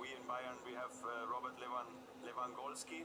we in Bayern we have uh, Robert Levan Lewandowski.